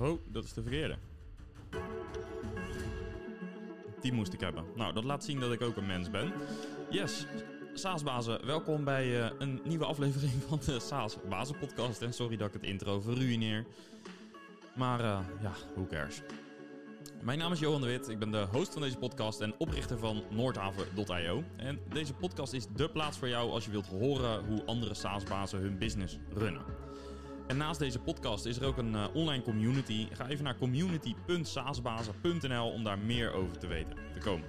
Oh, dat is de verkeerde. Die moest ik hebben. Nou, dat laat zien dat ik ook een mens ben. Yes, SaaS-bazen, welkom bij uh, een nieuwe aflevering van de SaaS-bazen-podcast. En sorry dat ik het intro verruineer. Maar uh, ja, who cares. Mijn naam is Johan de Wit, ik ben de host van deze podcast en oprichter van Noordhaven.io. En deze podcast is dé plaats voor jou als je wilt horen hoe andere SaaS-bazen hun business runnen. En naast deze podcast is er ook een uh, online community. Ga even naar community.saasbazen.nl om daar meer over te weten te komen.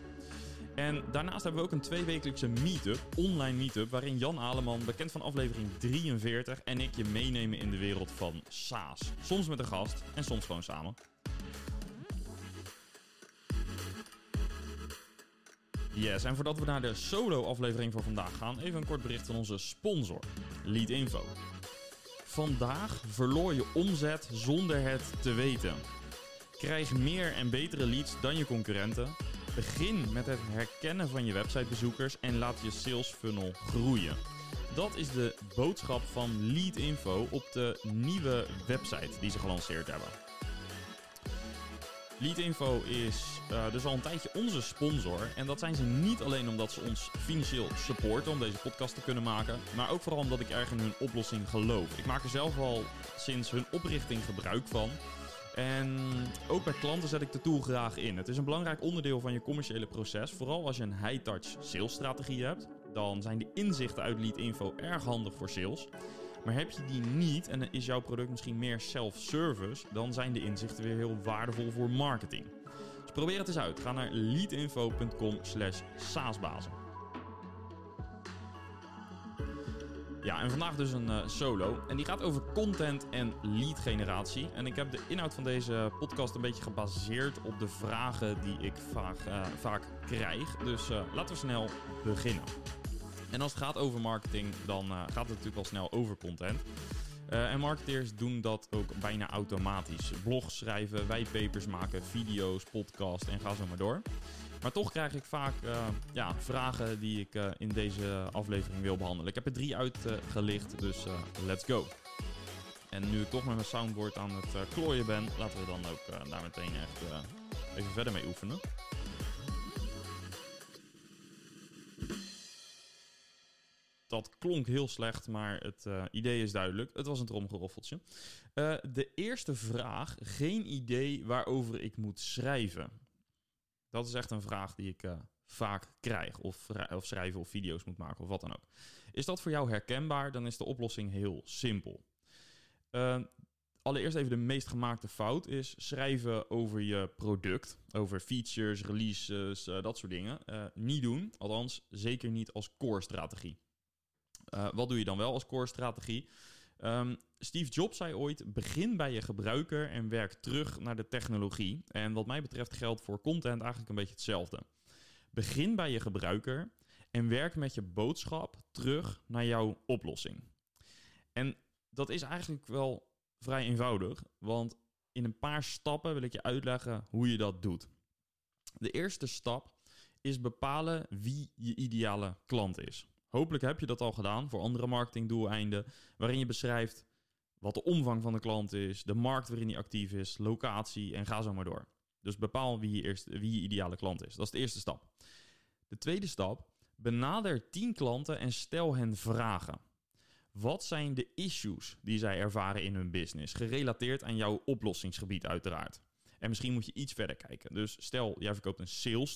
En daarnaast hebben we ook een tweewekelijkse meetup, online meetup, waarin Jan Aleman, bekend van aflevering 43, en ik je meenemen in de wereld van SaaS. Soms met een gast en soms gewoon samen. Yes, en voordat we naar de solo-aflevering van vandaag gaan, even een kort bericht van onze sponsor, Leadinfo. Vandaag verloor je omzet zonder het te weten. Krijg meer en betere leads dan je concurrenten. Begin met het herkennen van je websitebezoekers en laat je sales funnel groeien. Dat is de boodschap van Leadinfo op de nieuwe website die ze gelanceerd hebben. Leadinfo is uh, dus al een tijdje onze sponsor. En dat zijn ze niet alleen omdat ze ons financieel supporten om deze podcast te kunnen maken. Maar ook vooral omdat ik erg in hun oplossing geloof. Ik maak er zelf al sinds hun oprichting gebruik van. En ook bij klanten zet ik de tool graag in. Het is een belangrijk onderdeel van je commerciële proces. Vooral als je een high-touch salesstrategie hebt. Dan zijn de inzichten uit Leadinfo erg handig voor sales. Maar heb je die niet en is jouw product misschien meer self-service, dan zijn de inzichten weer heel waardevol voor marketing. Dus probeer het eens uit. Ga naar leadinfo.com slash saasbazen. Ja, en vandaag dus een uh, solo. En die gaat over content en lead generatie. En ik heb de inhoud van deze podcast een beetje gebaseerd op de vragen die ik vaak, uh, vaak krijg. Dus uh, laten we snel beginnen. En als het gaat over marketing, dan uh, gaat het natuurlijk al snel over content. Uh, en marketeers doen dat ook bijna automatisch. Blogs schrijven, whitepapers maken, video's, podcasts en ga zo maar door. Maar toch krijg ik vaak uh, ja, vragen die ik in deze aflevering wil behandelen. Ik heb er drie uitgelicht, dus let's go. En nu ik toch met mijn soundboard aan het klooien ben, laten we dan ook daar meteen echt even verder mee oefenen. Dat klonk heel slecht, maar het uh, idee is duidelijk. Het was een tromgeroffeltje. Uh, de eerste vraag: geen idee waarover ik moet schrijven. Dat is echt een vraag die ik uh, vaak krijg. Of, of schrijven of video's moet maken of wat dan ook. Is dat voor jou herkenbaar? Dan is de oplossing heel simpel. allereerst even de meest gemaakte fout is schrijven over je product. Over features, releases, dat soort dingen. niet doen. Althans, zeker niet als core strategie. Uh, wat doe je dan wel als core strategie? Um, Steve Jobs zei ooit: begin bij je gebruiker en werk terug naar de technologie. En wat mij betreft geldt voor content eigenlijk een beetje hetzelfde. Begin bij je gebruiker en werk met je boodschap terug naar jouw oplossing. En dat is eigenlijk wel vrij eenvoudig, want in een paar stappen wil ik je uitleggen hoe je dat doet. De eerste stap is bepalen wie je ideale klant is. Hopelijk heb je dat al gedaan voor andere marketingdoeleinden, waarin je beschrijft wat de omvang van de klant is, de markt waarin die actief is, locatie en ga zo maar door. Dus bepaal wie je, eerst, wie je ideale klant is. Dat is de eerste stap. De tweede stap, benader 10 klanten en stel hen vragen. Wat zijn de issues die zij ervaren in hun business, gerelateerd aan jouw oplossingsgebied uiteraard. En misschien moet je iets verder kijken. Dus stel, jij verkoopt een sales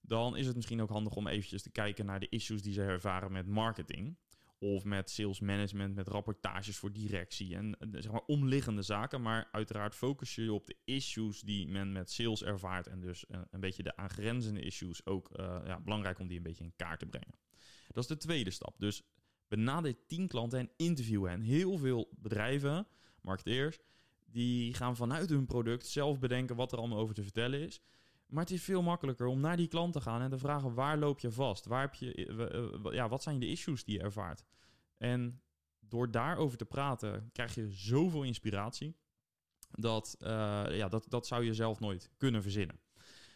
dan is het misschien ook handig om eventjes te kijken naar de issues die ze ervaren met marketing. Of met sales management, met rapportages voor directie en zeg maar omliggende zaken. Maar uiteraard focus je op de issues die men met sales ervaart. En dus uh, een beetje de aangrenzende issues ook uh, ja, belangrijk om die een beetje in kaart te brengen. Dat is de tweede stap. Dus benader 10 klanten en interview hen. Heel veel bedrijven, marketeers, die gaan vanuit hun product zelf bedenken wat er allemaal over te vertellen is. Maar het is veel makkelijker om naar die klant te gaan en te vragen waar loop je vast? Waar heb je, eh, ja, wat zijn de issues die je ervaart? En door daarover te praten krijg je zoveel inspiratie. Dat, uh, ja, dat, dat zou je zelf nooit kunnen verzinnen.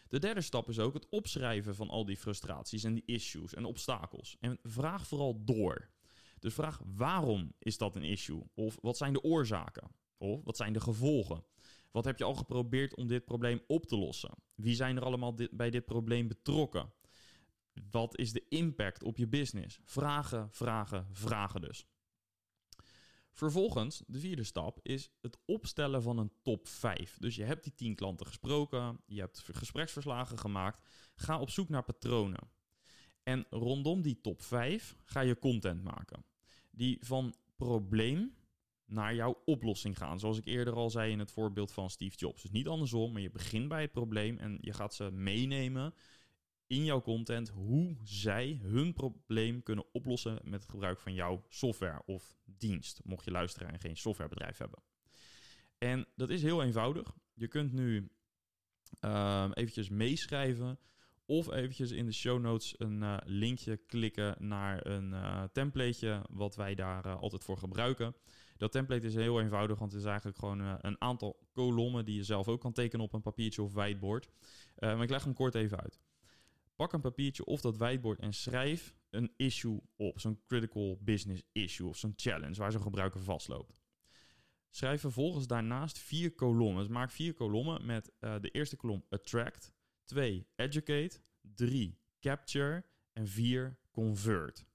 De derde stap is ook het opschrijven van al die frustraties en die issues en obstakels. En vraag vooral door. Dus vraag waarom is dat een issue? Of wat zijn de oorzaken? Of wat zijn de gevolgen? Wat heb je al geprobeerd om dit probleem op te lossen? Wie zijn er allemaal bij dit probleem betrokken? Wat is de impact op je business? Vragen, vragen, vragen dus. Vervolgens, de vierde stap, is het opstellen van een top 5. Dus je hebt die 10 klanten gesproken, je hebt gespreksverslagen gemaakt. Ga op zoek naar patronen. En rondom die top 5 ga je content maken. Die van probleem naar jouw oplossing gaan. Zoals ik eerder al zei in het voorbeeld van Steve Jobs. Dus niet andersom, maar je begint bij het probleem en je gaat ze meenemen in jouw content hoe zij hun probleem kunnen oplossen met het gebruik van jouw software of dienst. Mocht je luisteren en geen softwarebedrijf hebben. En dat is heel eenvoudig. Je kunt nu uh, eventjes meeschrijven of eventjes in de show notes een uh, linkje klikken naar een uh, templateje wat wij daar uh, altijd voor gebruiken. Dat template is heel eenvoudig, want het is eigenlijk gewoon een aantal kolommen die je zelf ook kan tekenen op een papiertje of whiteboard. maar ik leg hem kort even uit. Pak een papiertje of dat whiteboard en schrijf een issue op. Zo'n critical business issue of zo'n challenge waar zo'n gebruiker vastloopt. Schrijf vervolgens daarnaast vier kolommen. Dus maak vier kolommen met uh, de eerste kolom attract, 2 educate, 3 capture en 4 convert.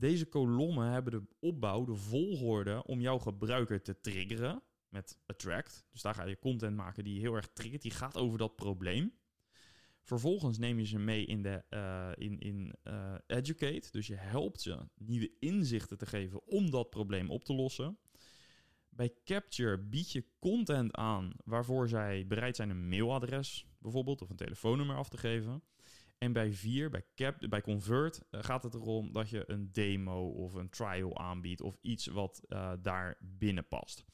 Deze kolommen hebben de opbouw, de volgorde om jouw gebruiker te triggeren met attract. Dus daar ga je content maken die heel erg triggert. Die gaat over dat probleem. Vervolgens neem je ze mee in, de, uh, in, in uh, educate. Dus je helpt ze nieuwe inzichten te geven om dat probleem op te lossen. Bij Capture bied je content aan waarvoor zij bereid zijn een mailadres bijvoorbeeld of een telefoonnummer af te geven. En bij 4, bij, Cap, bij Convert, uh, gaat het erom dat je een demo of een trial aanbiedt of iets wat daar binnen past.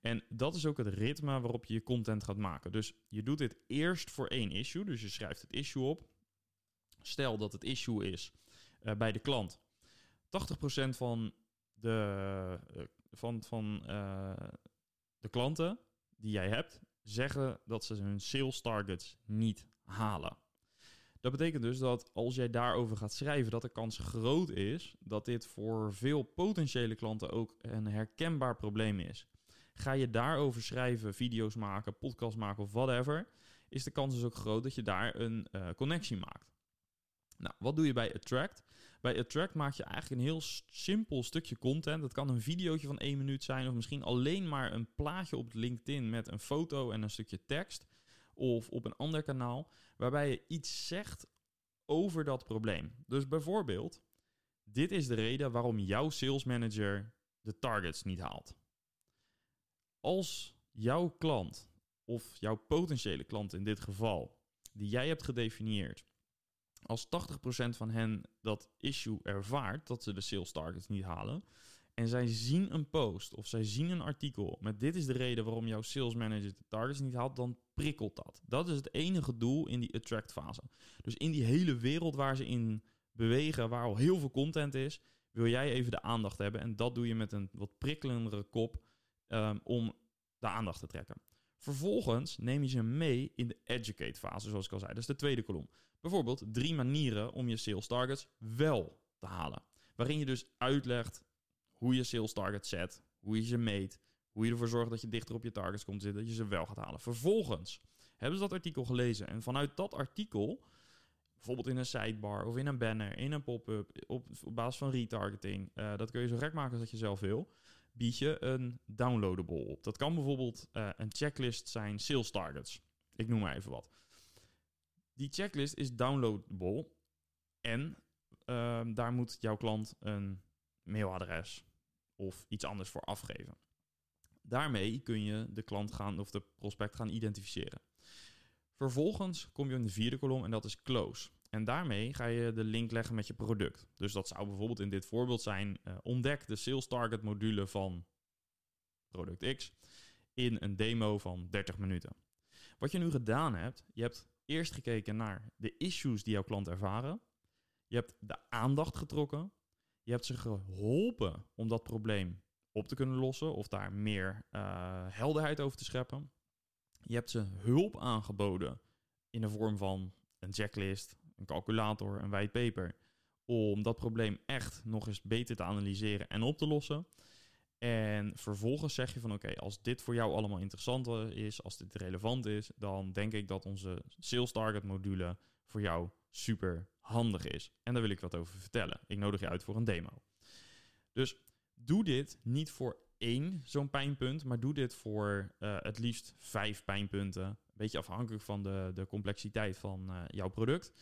En dat is ook het ritme waarop je je content gaat maken. Dus je doet dit eerst voor één issue. Dus je schrijft het issue op. Stel dat het issue is uh, bij de klant. 80% van de, van, van, de klanten die jij hebt, zeggen dat ze hun sales targets niet halen. Dat betekent dus dat als jij daarover gaat schrijven, dat de kans groot is dat dit voor veel potentiële klanten ook een herkenbaar probleem is. Ga je daarover schrijven, video's maken, podcast maken of whatever, is de kans dus ook groot dat je daar een uh, connectie maakt. Nou, wat doe je bij Attract? Bij Attract maak je eigenlijk een heel simpel stukje content. Dat kan een videootje van één minuut zijn, of misschien alleen maar een plaatje op LinkedIn met een foto en een stukje tekst. Of op een ander kanaal, waarbij je iets zegt over dat probleem. Dus bijvoorbeeld, dit is de reden waarom jouw sales manager de targets niet haalt. Als jouw klant, of jouw potentiële klant in dit geval, die jij hebt gedefinieerd, als 80% van hen dat issue ervaart, dat ze de sales targets niet halen, en zij zien een post of zij zien een artikel met dit is de reden waarom jouw sales manager de targets niet haalt, dan prikkelt dat. Dat is het enige doel in die attract fase. Dus in die hele wereld waar ze in bewegen, waar al heel veel content is, wil jij even de aandacht hebben. En dat doe je met een wat prikkelendere kop um, om de aandacht te trekken. Vervolgens neem je ze mee in de educate fase, zoals ik al zei. Dat is de tweede kolom. Bijvoorbeeld drie manieren om je sales targets wel te halen. Waarin je dus uitlegt hoe je sales targets zet, hoe je ze meet, hoe je ervoor zorgt dat je dichter op je targets komt zitten, dat je ze wel gaat halen. Vervolgens hebben ze dat artikel gelezen en vanuit dat artikel, bijvoorbeeld in een sidebar of in een banner, in een pop-up, op, op basis van retargeting, uh, dat kun je zo gek maken als dat je zelf wil bied je een downloadable op. Dat kan bijvoorbeeld uh, een checklist zijn sales targets. Ik noem maar even wat. Die checklist is downloadable en uh, daar moet jouw klant een mailadres of iets anders voor afgeven. Daarmee kun je de klant gaan of de prospect gaan identificeren. Vervolgens kom je in de vierde kolom en dat is close. En daarmee ga je de link leggen met je product. Dus dat zou bijvoorbeeld in dit voorbeeld zijn: uh, ontdek de sales target module van product X in een demo van 30 minuten. Wat je nu gedaan hebt, je hebt eerst gekeken naar de issues die jouw klant ervaren. Je hebt de aandacht getrokken. Je hebt ze geholpen om dat probleem op te kunnen lossen of daar meer uh, helderheid over te scheppen. Je hebt ze hulp aangeboden in de vorm van een checklist, een calculator, een whitepaper, om dat probleem echt nog eens beter te analyseren en op te lossen. En vervolgens zeg je van oké, als dit voor jou allemaal interessant is, als dit relevant is, dan denk ik dat onze Sales Target module voor jou super handig is. En daar wil ik wat over vertellen. Ik nodig je uit voor een demo. Dus doe dit niet voor één zo'n pijnpunt, maar doe dit voor uh, het liefst vijf pijnpunten. Een beetje afhankelijk van de, de complexiteit van uh, jouw product.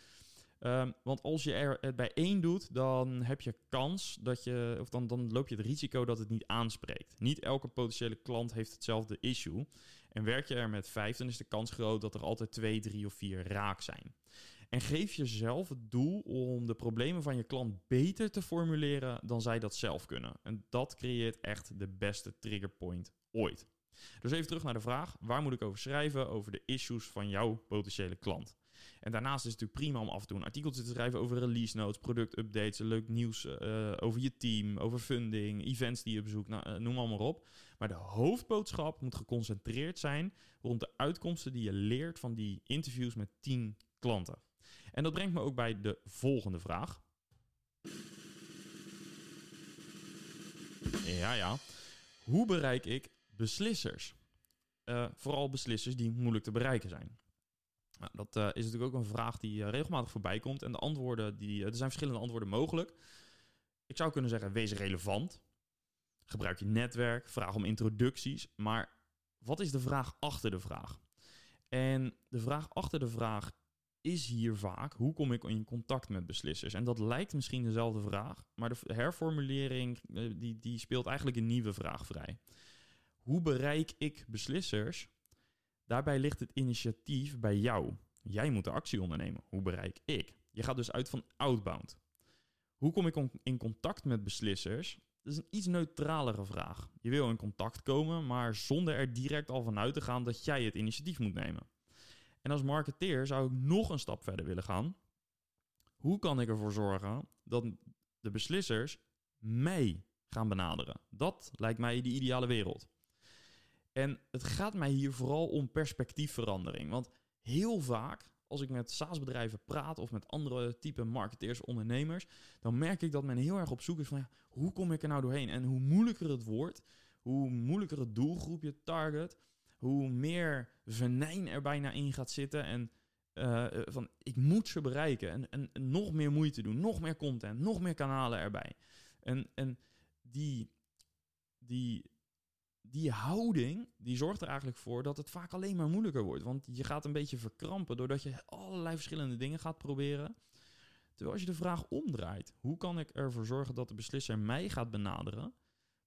Um, want als je er het bij één doet, dan heb je kans dat je, of dan, dan loop je het risico dat het niet aanspreekt. Niet elke potentiële klant heeft hetzelfde issue. En werk je er met vijf, dan is de kans groot dat er altijd twee, drie of vier raak zijn. En geef jezelf het doel om de problemen van je klant beter te formuleren dan zij dat zelf kunnen. En dat creëert echt de beste triggerpoint ooit. Dus even terug naar de vraag: waar moet ik over schrijven? Over de issues van jouw potentiële klant. En daarnaast is het natuurlijk prima om af en toe een artikeltje te schrijven over release notes, productupdates, leuk nieuws uh, over je team, over funding, events die je bezoekt, nou, uh, noem allemaal op. Maar de hoofdboodschap moet geconcentreerd zijn rond de uitkomsten die je leert van die interviews met 10 klanten. En dat brengt me ook bij de volgende vraag. Ja, ja. Hoe bereik ik beslissers? Uh, vooral beslissers die moeilijk te bereiken zijn. Nou, dat uh, is natuurlijk ook een vraag die uh, regelmatig voorbij komt. En de antwoorden, die, er zijn verschillende antwoorden mogelijk. Ik zou kunnen zeggen, wees relevant. Gebruik je netwerk, vraag om introducties. Maar wat is de vraag achter de vraag? En de vraag achter de vraag is hier vaak: hoe kom ik in contact met beslissers? En dat lijkt misschien dezelfde vraag, maar de herformulering eh, die, die speelt eigenlijk een nieuwe vraag vrij. Hoe bereik ik beslissers? Daarbij ligt het initiatief bij jou. Jij moet de actie ondernemen. Hoe bereik ik? Je gaat dus uit van outbound. Hoe kom ik in contact met beslissers? Dat is een iets neutralere vraag. Je wil in contact komen, maar zonder er direct al vanuit te gaan dat jij het initiatief moet nemen. En als marketeer zou ik nog een stap verder willen gaan. Hoe kan ik ervoor zorgen dat de beslissers mij gaan benaderen? Dat lijkt mij de ideale wereld. En het gaat mij hier vooral om perspectiefverandering. Want heel vaak, als ik met SaaS-bedrijven praat of met andere type marketeers, ondernemers, dan merk ik dat men heel erg op zoek is van hoe kom ik er nou doorheen? En hoe moeilijker het wordt, hoe moeilijker het doelgroep je target, hoe meer venijn er bijna in gaat zitten. En uh, van ik moet ze bereiken. En, en, en, nog meer moeite doen, nog meer content, nog meer kanalen erbij. En, en die, die, die houding, die zorgt er eigenlijk voor dat het vaak alleen maar moeilijker wordt. Want je gaat een beetje verkrampen doordat je allerlei verschillende dingen gaat proberen. Terwijl als je de vraag omdraait, hoe kan ik ervoor zorgen dat de beslisser mij gaat benaderen?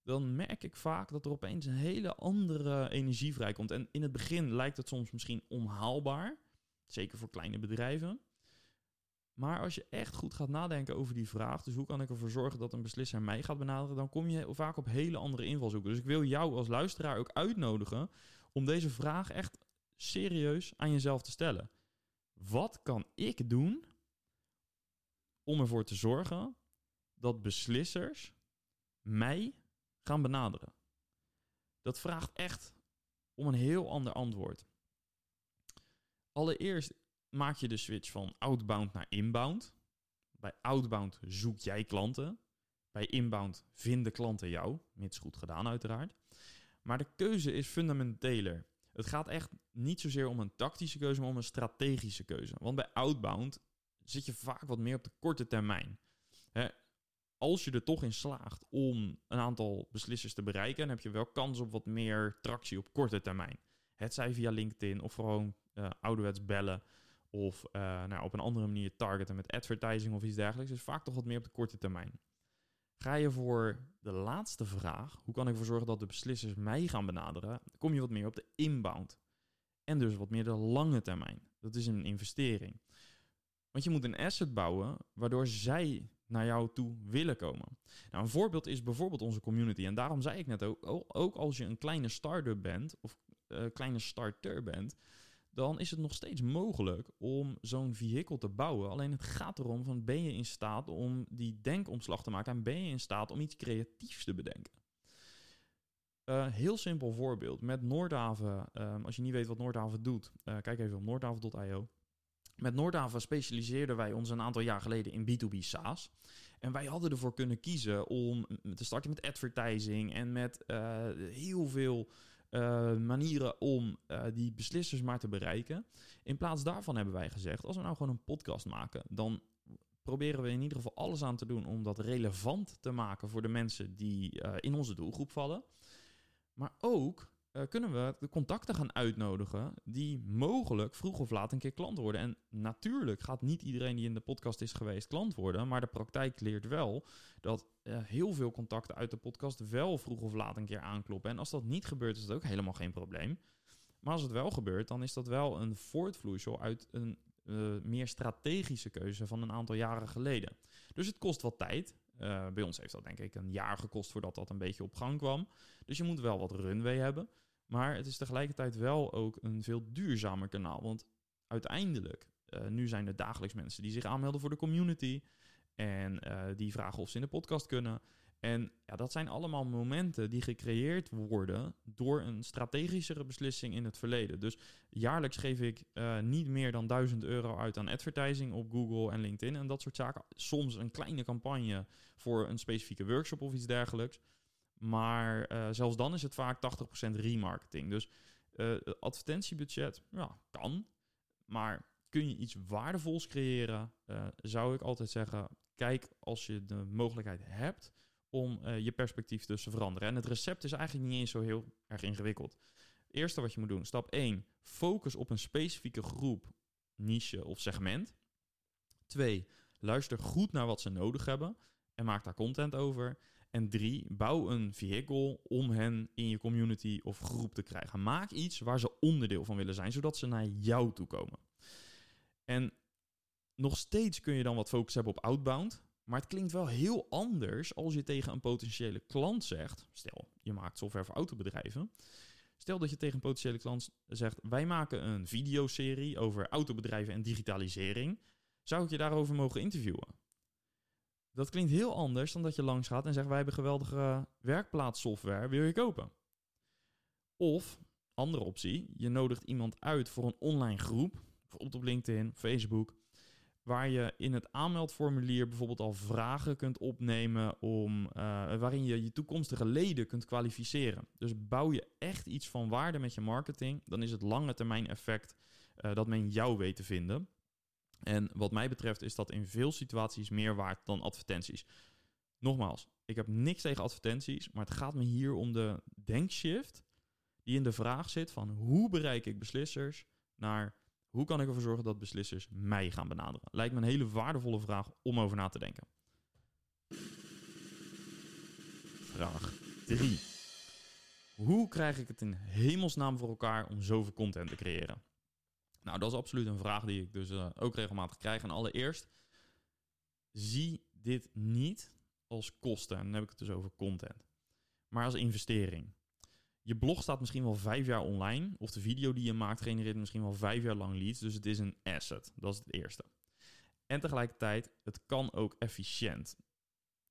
Dan merk ik vaak dat er opeens een hele andere energie vrijkomt. En in het begin lijkt het soms misschien onhaalbaar, zeker voor kleine bedrijven. Maar als je echt goed gaat nadenken over die vraag, dus hoe kan ik ervoor zorgen dat een beslisser mij gaat benaderen, dan kom je vaak op hele andere invalshoeken. Dus ik wil jou als luisteraar ook uitnodigen om deze vraag echt serieus aan jezelf te stellen. Wat kan ik doen om ervoor te zorgen dat beslissers mij gaan benaderen. Dat vraagt echt om een heel ander antwoord. Allereerst maak je de switch van outbound naar inbound. Bij outbound zoek jij klanten. Bij inbound vinden klanten jou, mits goed gedaan uiteraard. Maar de keuze is fundamenteler. Het gaat echt niet zozeer om een tactische keuze, maar om een strategische keuze. Want bij outbound zit je vaak wat meer op de korte termijn als je er toch in slaagt om een aantal beslissers te bereiken, dan heb je wel kans op wat meer tractie op korte termijn. Het zij via LinkedIn of gewoon uh, ouderwets bellen of uh, nou, op een andere manier targeten met advertising of iets dergelijks. Dus vaak toch wat meer op de korte termijn. Ga je voor de laatste vraag, hoe kan ik ervoor zorgen dat de beslissers mij gaan benaderen, kom je wat meer op de inbound. En dus wat meer de lange termijn. Dat is een investering. Want je moet een asset bouwen waardoor zij naar jou toe willen komen. Nou, een voorbeeld is bijvoorbeeld onze community. En daarom zei ik net ook, ook als je een kleine start-up bent of uh, kleine starter bent, dan is het nog steeds mogelijk om zo'n vehikel te bouwen. Alleen het gaat erom van ben je in staat om die denkomslag te maken en ben je in staat om iets creatiefs te bedenken. Uh, heel simpel voorbeeld. Met Noordhaven, um, als je niet weet wat Noordhaven doet, uh, kijk even op noordhaven.io. Met Noordhaven specialiseerden wij ons een aantal jaar geleden in B2B SaaS. En wij hadden ervoor kunnen kiezen om te starten met advertising en met uh, heel veel uh, manieren om uh, die beslissers maar te bereiken. In plaats daarvan hebben wij gezegd, als we nou gewoon een podcast maken, dan proberen we in ieder geval alles aan te doen om dat relevant te maken voor de mensen die in onze doelgroep vallen. Maar ook uh, kunnen we de contacten gaan uitnodigen die mogelijk vroeg of laat een keer klant worden. En natuurlijk gaat niet iedereen die in de podcast is geweest klant worden, maar de praktijk leert wel dat uh, heel veel contacten uit de podcast wel vroeg of laat een keer aankloppen. En als dat niet gebeurt, is dat ook helemaal geen probleem. Maar als het wel gebeurt, dan is dat wel een voortvloeisel uit een uh, meer strategische keuze van een aantal jaren geleden. Dus het kost wat tijd. Bij ons heeft dat denk ik een jaar gekost voordat dat een beetje op gang kwam. Dus je moet wel wat runway hebben. Maar het is tegelijkertijd wel ook een veel duurzamer kanaal. Want uiteindelijk, uh, nu zijn er dagelijks mensen die zich aanmelden voor de community. En die vragen of ze in de podcast kunnen. En ja, dat zijn allemaal momenten die gecreëerd worden door een strategischere beslissing in het verleden. Dus jaarlijks geef ik uh, niet meer dan 1000 euro uit aan advertising op Google en LinkedIn en dat soort zaken. Soms een kleine campagne voor een specifieke workshop of iets dergelijks. Maar uh, zelfs dan is het vaak 80% remarketing. Dus uh, advertentiebudget, ja, kan. Maar kun je iets waardevols creëren, zou ik altijd zeggen, kijk als je de mogelijkheid hebt om je perspectief dus te veranderen. En het recept is eigenlijk niet eens zo heel erg ingewikkeld. Eerste wat je moet doen, stap 1, focus op een specifieke groep, niche of segment. 2, luister goed naar wat ze nodig hebben en maak daar content over. En drie, bouw een vehicle om hen in je community of groep te krijgen. Maak iets waar ze onderdeel van willen zijn, zodat ze naar jou toe komen. En nog steeds kun je dan wat focus hebben op outbound. Maar het klinkt wel heel anders als je tegen een potentiële klant zegt. Stel, je maakt software voor autobedrijven. Stel dat je tegen een potentiële klant zegt: Wij maken een videoserie over autobedrijven en digitalisering. Zou ik je daarover mogen interviewen? Dat klinkt heel anders dan dat je langs gaat en zegt: Wij hebben geweldige werkplaatssoftware, wil je kopen? Of, andere optie, je nodigt iemand uit voor een online groep, bijvoorbeeld op LinkedIn, Facebook waar je in het aanmeldformulier bijvoorbeeld al vragen kunt opnemen om, uh, waarin je je toekomstige leden kunt kwalificeren. Dus bouw je echt iets van waarde met je marketing, dan is het lange termijn effect uh, dat men jou weet te vinden. En wat mij betreft is dat in veel situaties meer waard dan advertenties. Nogmaals, ik heb niks tegen advertenties, maar het gaat me hier om de denkshift die in de vraag zit van hoe bereik ik beslissers naar hoe kan ik ervoor zorgen dat beslissers mij gaan benaderen? Lijkt me een hele waardevolle vraag om over na te denken. Vraag 3. Hoe krijg ik het in hemelsnaam voor elkaar om zoveel content te creëren? Nou, dat is absoluut een vraag die ik dus uh, ook regelmatig krijg. En allereerst, zie dit niet als kosten. En dan heb ik het dus over content. Maar als investering. Je blog staat misschien wel vijf jaar online. Of de video die je maakt genereert misschien wel vijf jaar lang leads. Dus het is een asset. Dat is het eerste. En tegelijkertijd, het kan ook efficiënt.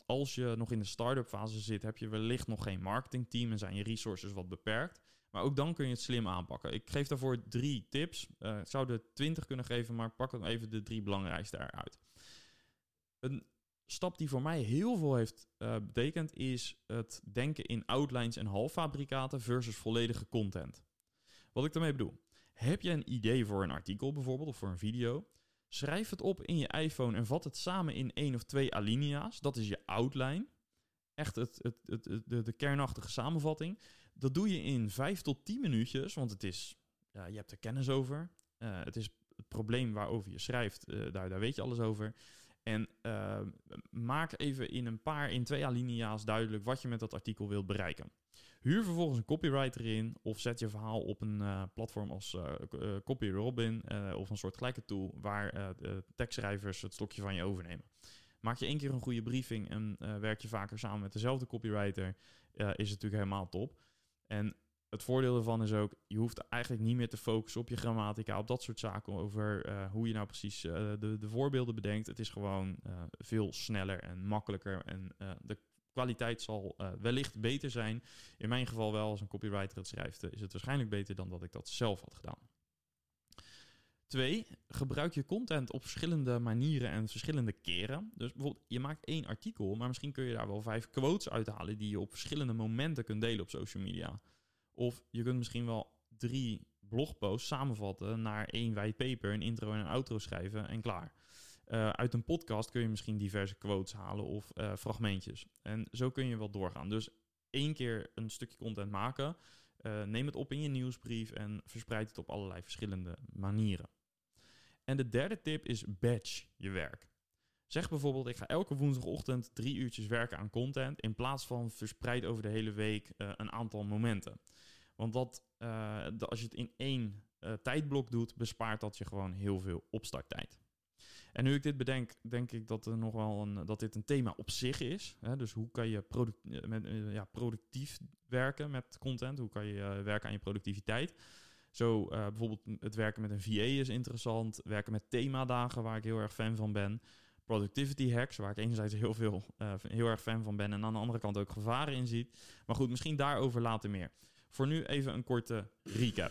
Als je nog in de start-up fase zit, heb je wellicht nog geen marketingteam en zijn je resources wat beperkt. Maar ook dan kun je het slim aanpakken. Ik geef daarvoor drie tips. Uh, ik zou er twintig kunnen geven, maar pak dan even de drie belangrijkste eruit. Een stap die voor mij heel veel heeft uh, betekend, is het denken in outlines en halffabrikaten versus volledige content. Wat ik daarmee bedoel. Heb je een idee voor een artikel bijvoorbeeld of voor een video? Schrijf het op in je iPhone en vat het samen in één of twee alinea's. Dat is je outline. Echt het, het, het, de, de kernachtige samenvatting. Dat doe je in vijf tot tien minuutjes, want het is, ja, je hebt er kennis over. Uh, het is het probleem waarover je schrijft, uh, daar, daar weet je alles over. En uh, maak even in een paar, in twee alinea's duidelijk wat je met dat artikel wilt bereiken. Huur vervolgens een copywriter in of zet je verhaal op een platform als uh, CopyRobin of een soort gelijke tool waar tekstschrijvers het stokje van je overnemen. Maak je één keer een goede briefing en werk je vaker samen met dezelfde copywriter, is het natuurlijk helemaal top. En het voordeel ervan is ook, je hoeft eigenlijk niet meer te focussen op je grammatica, op dat soort zaken, over uh, hoe je nou precies uh, de, de voorbeelden bedenkt. Het is gewoon uh, veel sneller en makkelijker en de kwaliteit zal wellicht beter zijn. In mijn geval wel, als een copywriter het schrijft, is het waarschijnlijk beter dan dat ik dat zelf had gedaan. Twee, gebruik je content op verschillende manieren en verschillende keren. Dus bijvoorbeeld, je maakt één artikel, maar misschien kun je daar wel vijf quotes uithalen die je op verschillende momenten kunt delen op social media. Of je kunt misschien wel drie blogposts samenvatten naar één white paper, een intro en een outro schrijven en klaar. Uh, uit een podcast kun je misschien diverse quotes halen of uh, fragmentjes. En zo kun je wel doorgaan. Dus één keer een stukje content maken, uh, neem het op in je nieuwsbrief en verspreid het op allerlei verschillende manieren. En de derde tip is batch je werk. Zeg bijvoorbeeld, ik ga elke woensdagochtend drie uurtjes werken aan content in plaats van verspreid over de hele week een aantal momenten. Want dat, als je het in één tijdblok doet, bespaart dat je gewoon heel veel opstarttijd. En nu ik dit bedenk, denk ik dat, er nog wel een, dat dit een thema op zich is. Hè? Dus hoe kan je eh, eh, ja, productief werken met content? Hoe kan je werken aan je productiviteit? Zo uh, bijvoorbeeld het werken met een VA is interessant. Werken met themadagen, waar ik heel erg fan van ben. Productivity hacks, waar ik enerzijds heel, veel, uh, heel erg fan van ben... en aan de andere kant ook gevaren in ziet. Maar goed, misschien daarover later meer. Voor nu even een korte recap.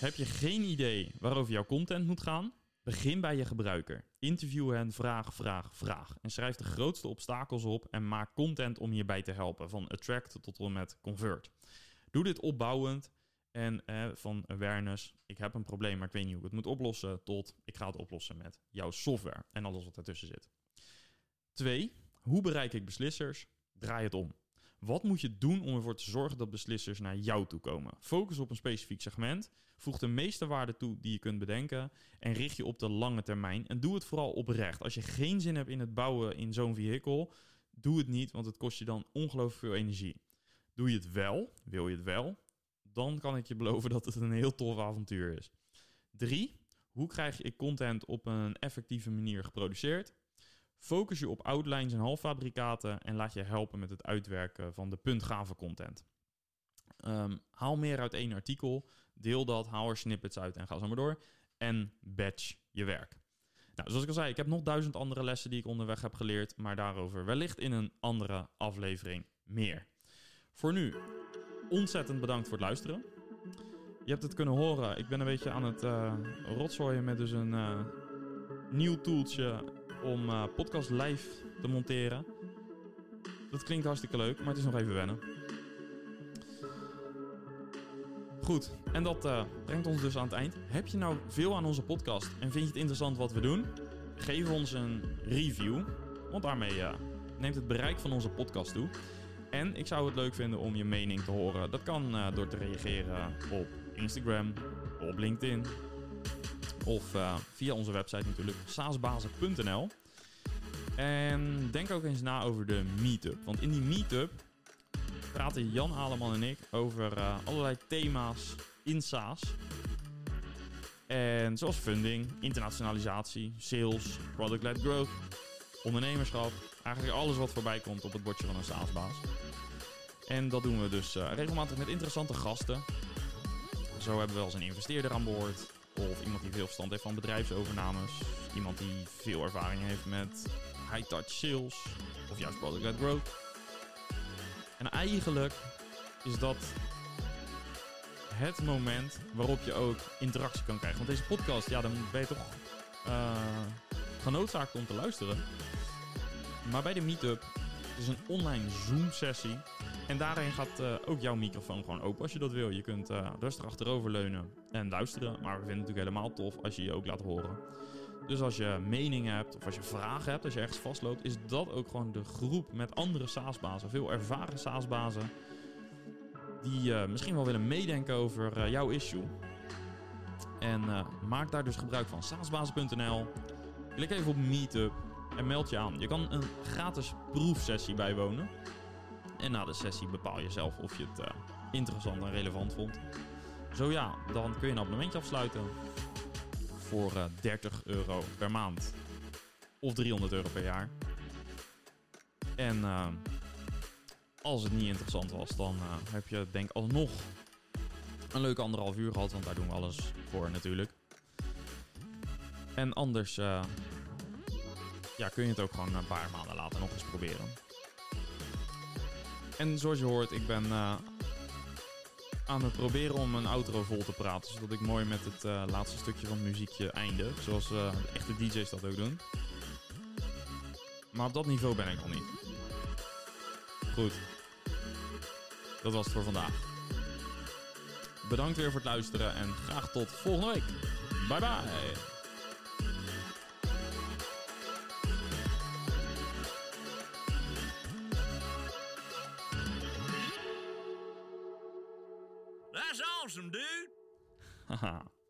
Heb je geen idee waarover jouw content moet gaan? Begin bij je gebruiker. Interview hen, vraag, vraag, vraag. En schrijf de grootste obstakels op en maak content om hierbij te helpen. Van attract tot en met convert. Doe dit opbouwend en van awareness. Ik heb een probleem, maar ik weet niet hoe ik het moet oplossen. Tot ik ga het oplossen met jouw software en alles wat ertussen zit. Twee, hoe bereik ik beslissers? Draai het om. Wat moet je doen om ervoor te zorgen dat beslissers naar jou toe komen? Focus op een specifiek segment. Voeg de meeste waarde toe die je kunt bedenken. En richt je op de lange termijn. En doe het vooral oprecht. Als je geen zin hebt in het bouwen in zo'n vehicle, doe het niet, want het kost je dan ongelooflijk veel energie. Doe je het wel, wil je het wel, dan kan ik je beloven dat het een heel tof avontuur is. 3. Hoe krijg je content op een effectieve manier geproduceerd? Focus je op outlines en halffabrikaten en laat je helpen met het uitwerken van de puntgave content. Um, haal meer uit één artikel, deel dat, haal er snippets uit en ga zo maar door. En batch je werk. Nou, zoals ik al zei, ik heb nog duizend andere lessen die ik onderweg heb geleerd, maar daarover wellicht in een andere aflevering meer. Voor nu, ontzettend bedankt voor het luisteren. Je hebt het kunnen horen, ik ben een beetje aan het uh, rotzooien met dus een uh, nieuw toeltje om uh, podcast live te monteren. Dat klinkt hartstikke leuk, maar het is nog even wennen. Goed, en dat brengt ons dus aan het eind. Heb je nou veel aan onze podcast en vind je het interessant wat we doen? Geef ons een review, want daarmee neemt het bereik van onze podcast toe. En ik zou het leuk vinden om je mening te horen. Dat kan uh, door te reageren op Instagram, op LinkedIn of via onze website natuurlijk, saasbazen.nl. En denk ook eens na over de meetup. Want in die meetup praten Jan Aleman en ik over uh, allerlei thema's in SaaS. En zoals funding, internationalisatie, sales, product-led growth, ondernemerschap. Eigenlijk alles wat voorbij komt op het bordje van een SaaS-baas. En dat doen we dus uh, regelmatig met interessante gasten. Zo hebben we wel eens een investeerder aan boord. Of iemand die veel verstand heeft van bedrijfsovernames. Iemand die veel ervaring heeft met high-touch sales. Of juist product-led growth. En eigenlijk is dat het moment waarop je ook interactie kan krijgen. Want deze podcast, ja, dan ben je toch uh, genoodzaakt om te luisteren. Maar bij de meetup is een online Zoom-sessie. En daarin gaat uh, ook jouw microfoon gewoon open als je dat wil. Je kunt uh, rustig achteroverleunen en luisteren. Maar we vinden het natuurlijk helemaal tof als je je ook laat horen. Dus als je meningen hebt of als je vragen hebt, als je ergens vastloopt, is dat ook gewoon de groep met andere SaaS-bazen. Veel ervaren SaaS-bazen die uh, misschien wel willen meedenken over jouw issue. En maak daar dus gebruik van. saasbazen.nl. Klik even op Meetup en meld je aan. Je kan een gratis proefsessie bijwonen. En na de sessie bepaal je zelf of je het interessant en relevant vond. Zo ja, dan kun je een abonnementje afsluiten voor uh, 30 euro per maand. Of 300 euro per jaar. En uh, als het niet interessant was, dan heb je denk alsnog een leuke anderhalf uur gehad. Want daar doen we alles voor natuurlijk. En anders ja, kun je het ook gewoon een paar maanden later nog eens proberen. En zoals je hoort, ik ben aan het proberen om een outro vol te praten. Zodat ik mooi met het eh, laatste stukje van het muziekje eindig. Zoals eh, de echte DJ's dat ook doen. Maar op dat niveau ben ik nog niet. Goed. Dat was het voor vandaag. Bedankt weer voor het luisteren en graag tot volgende week. Bye bye. はは。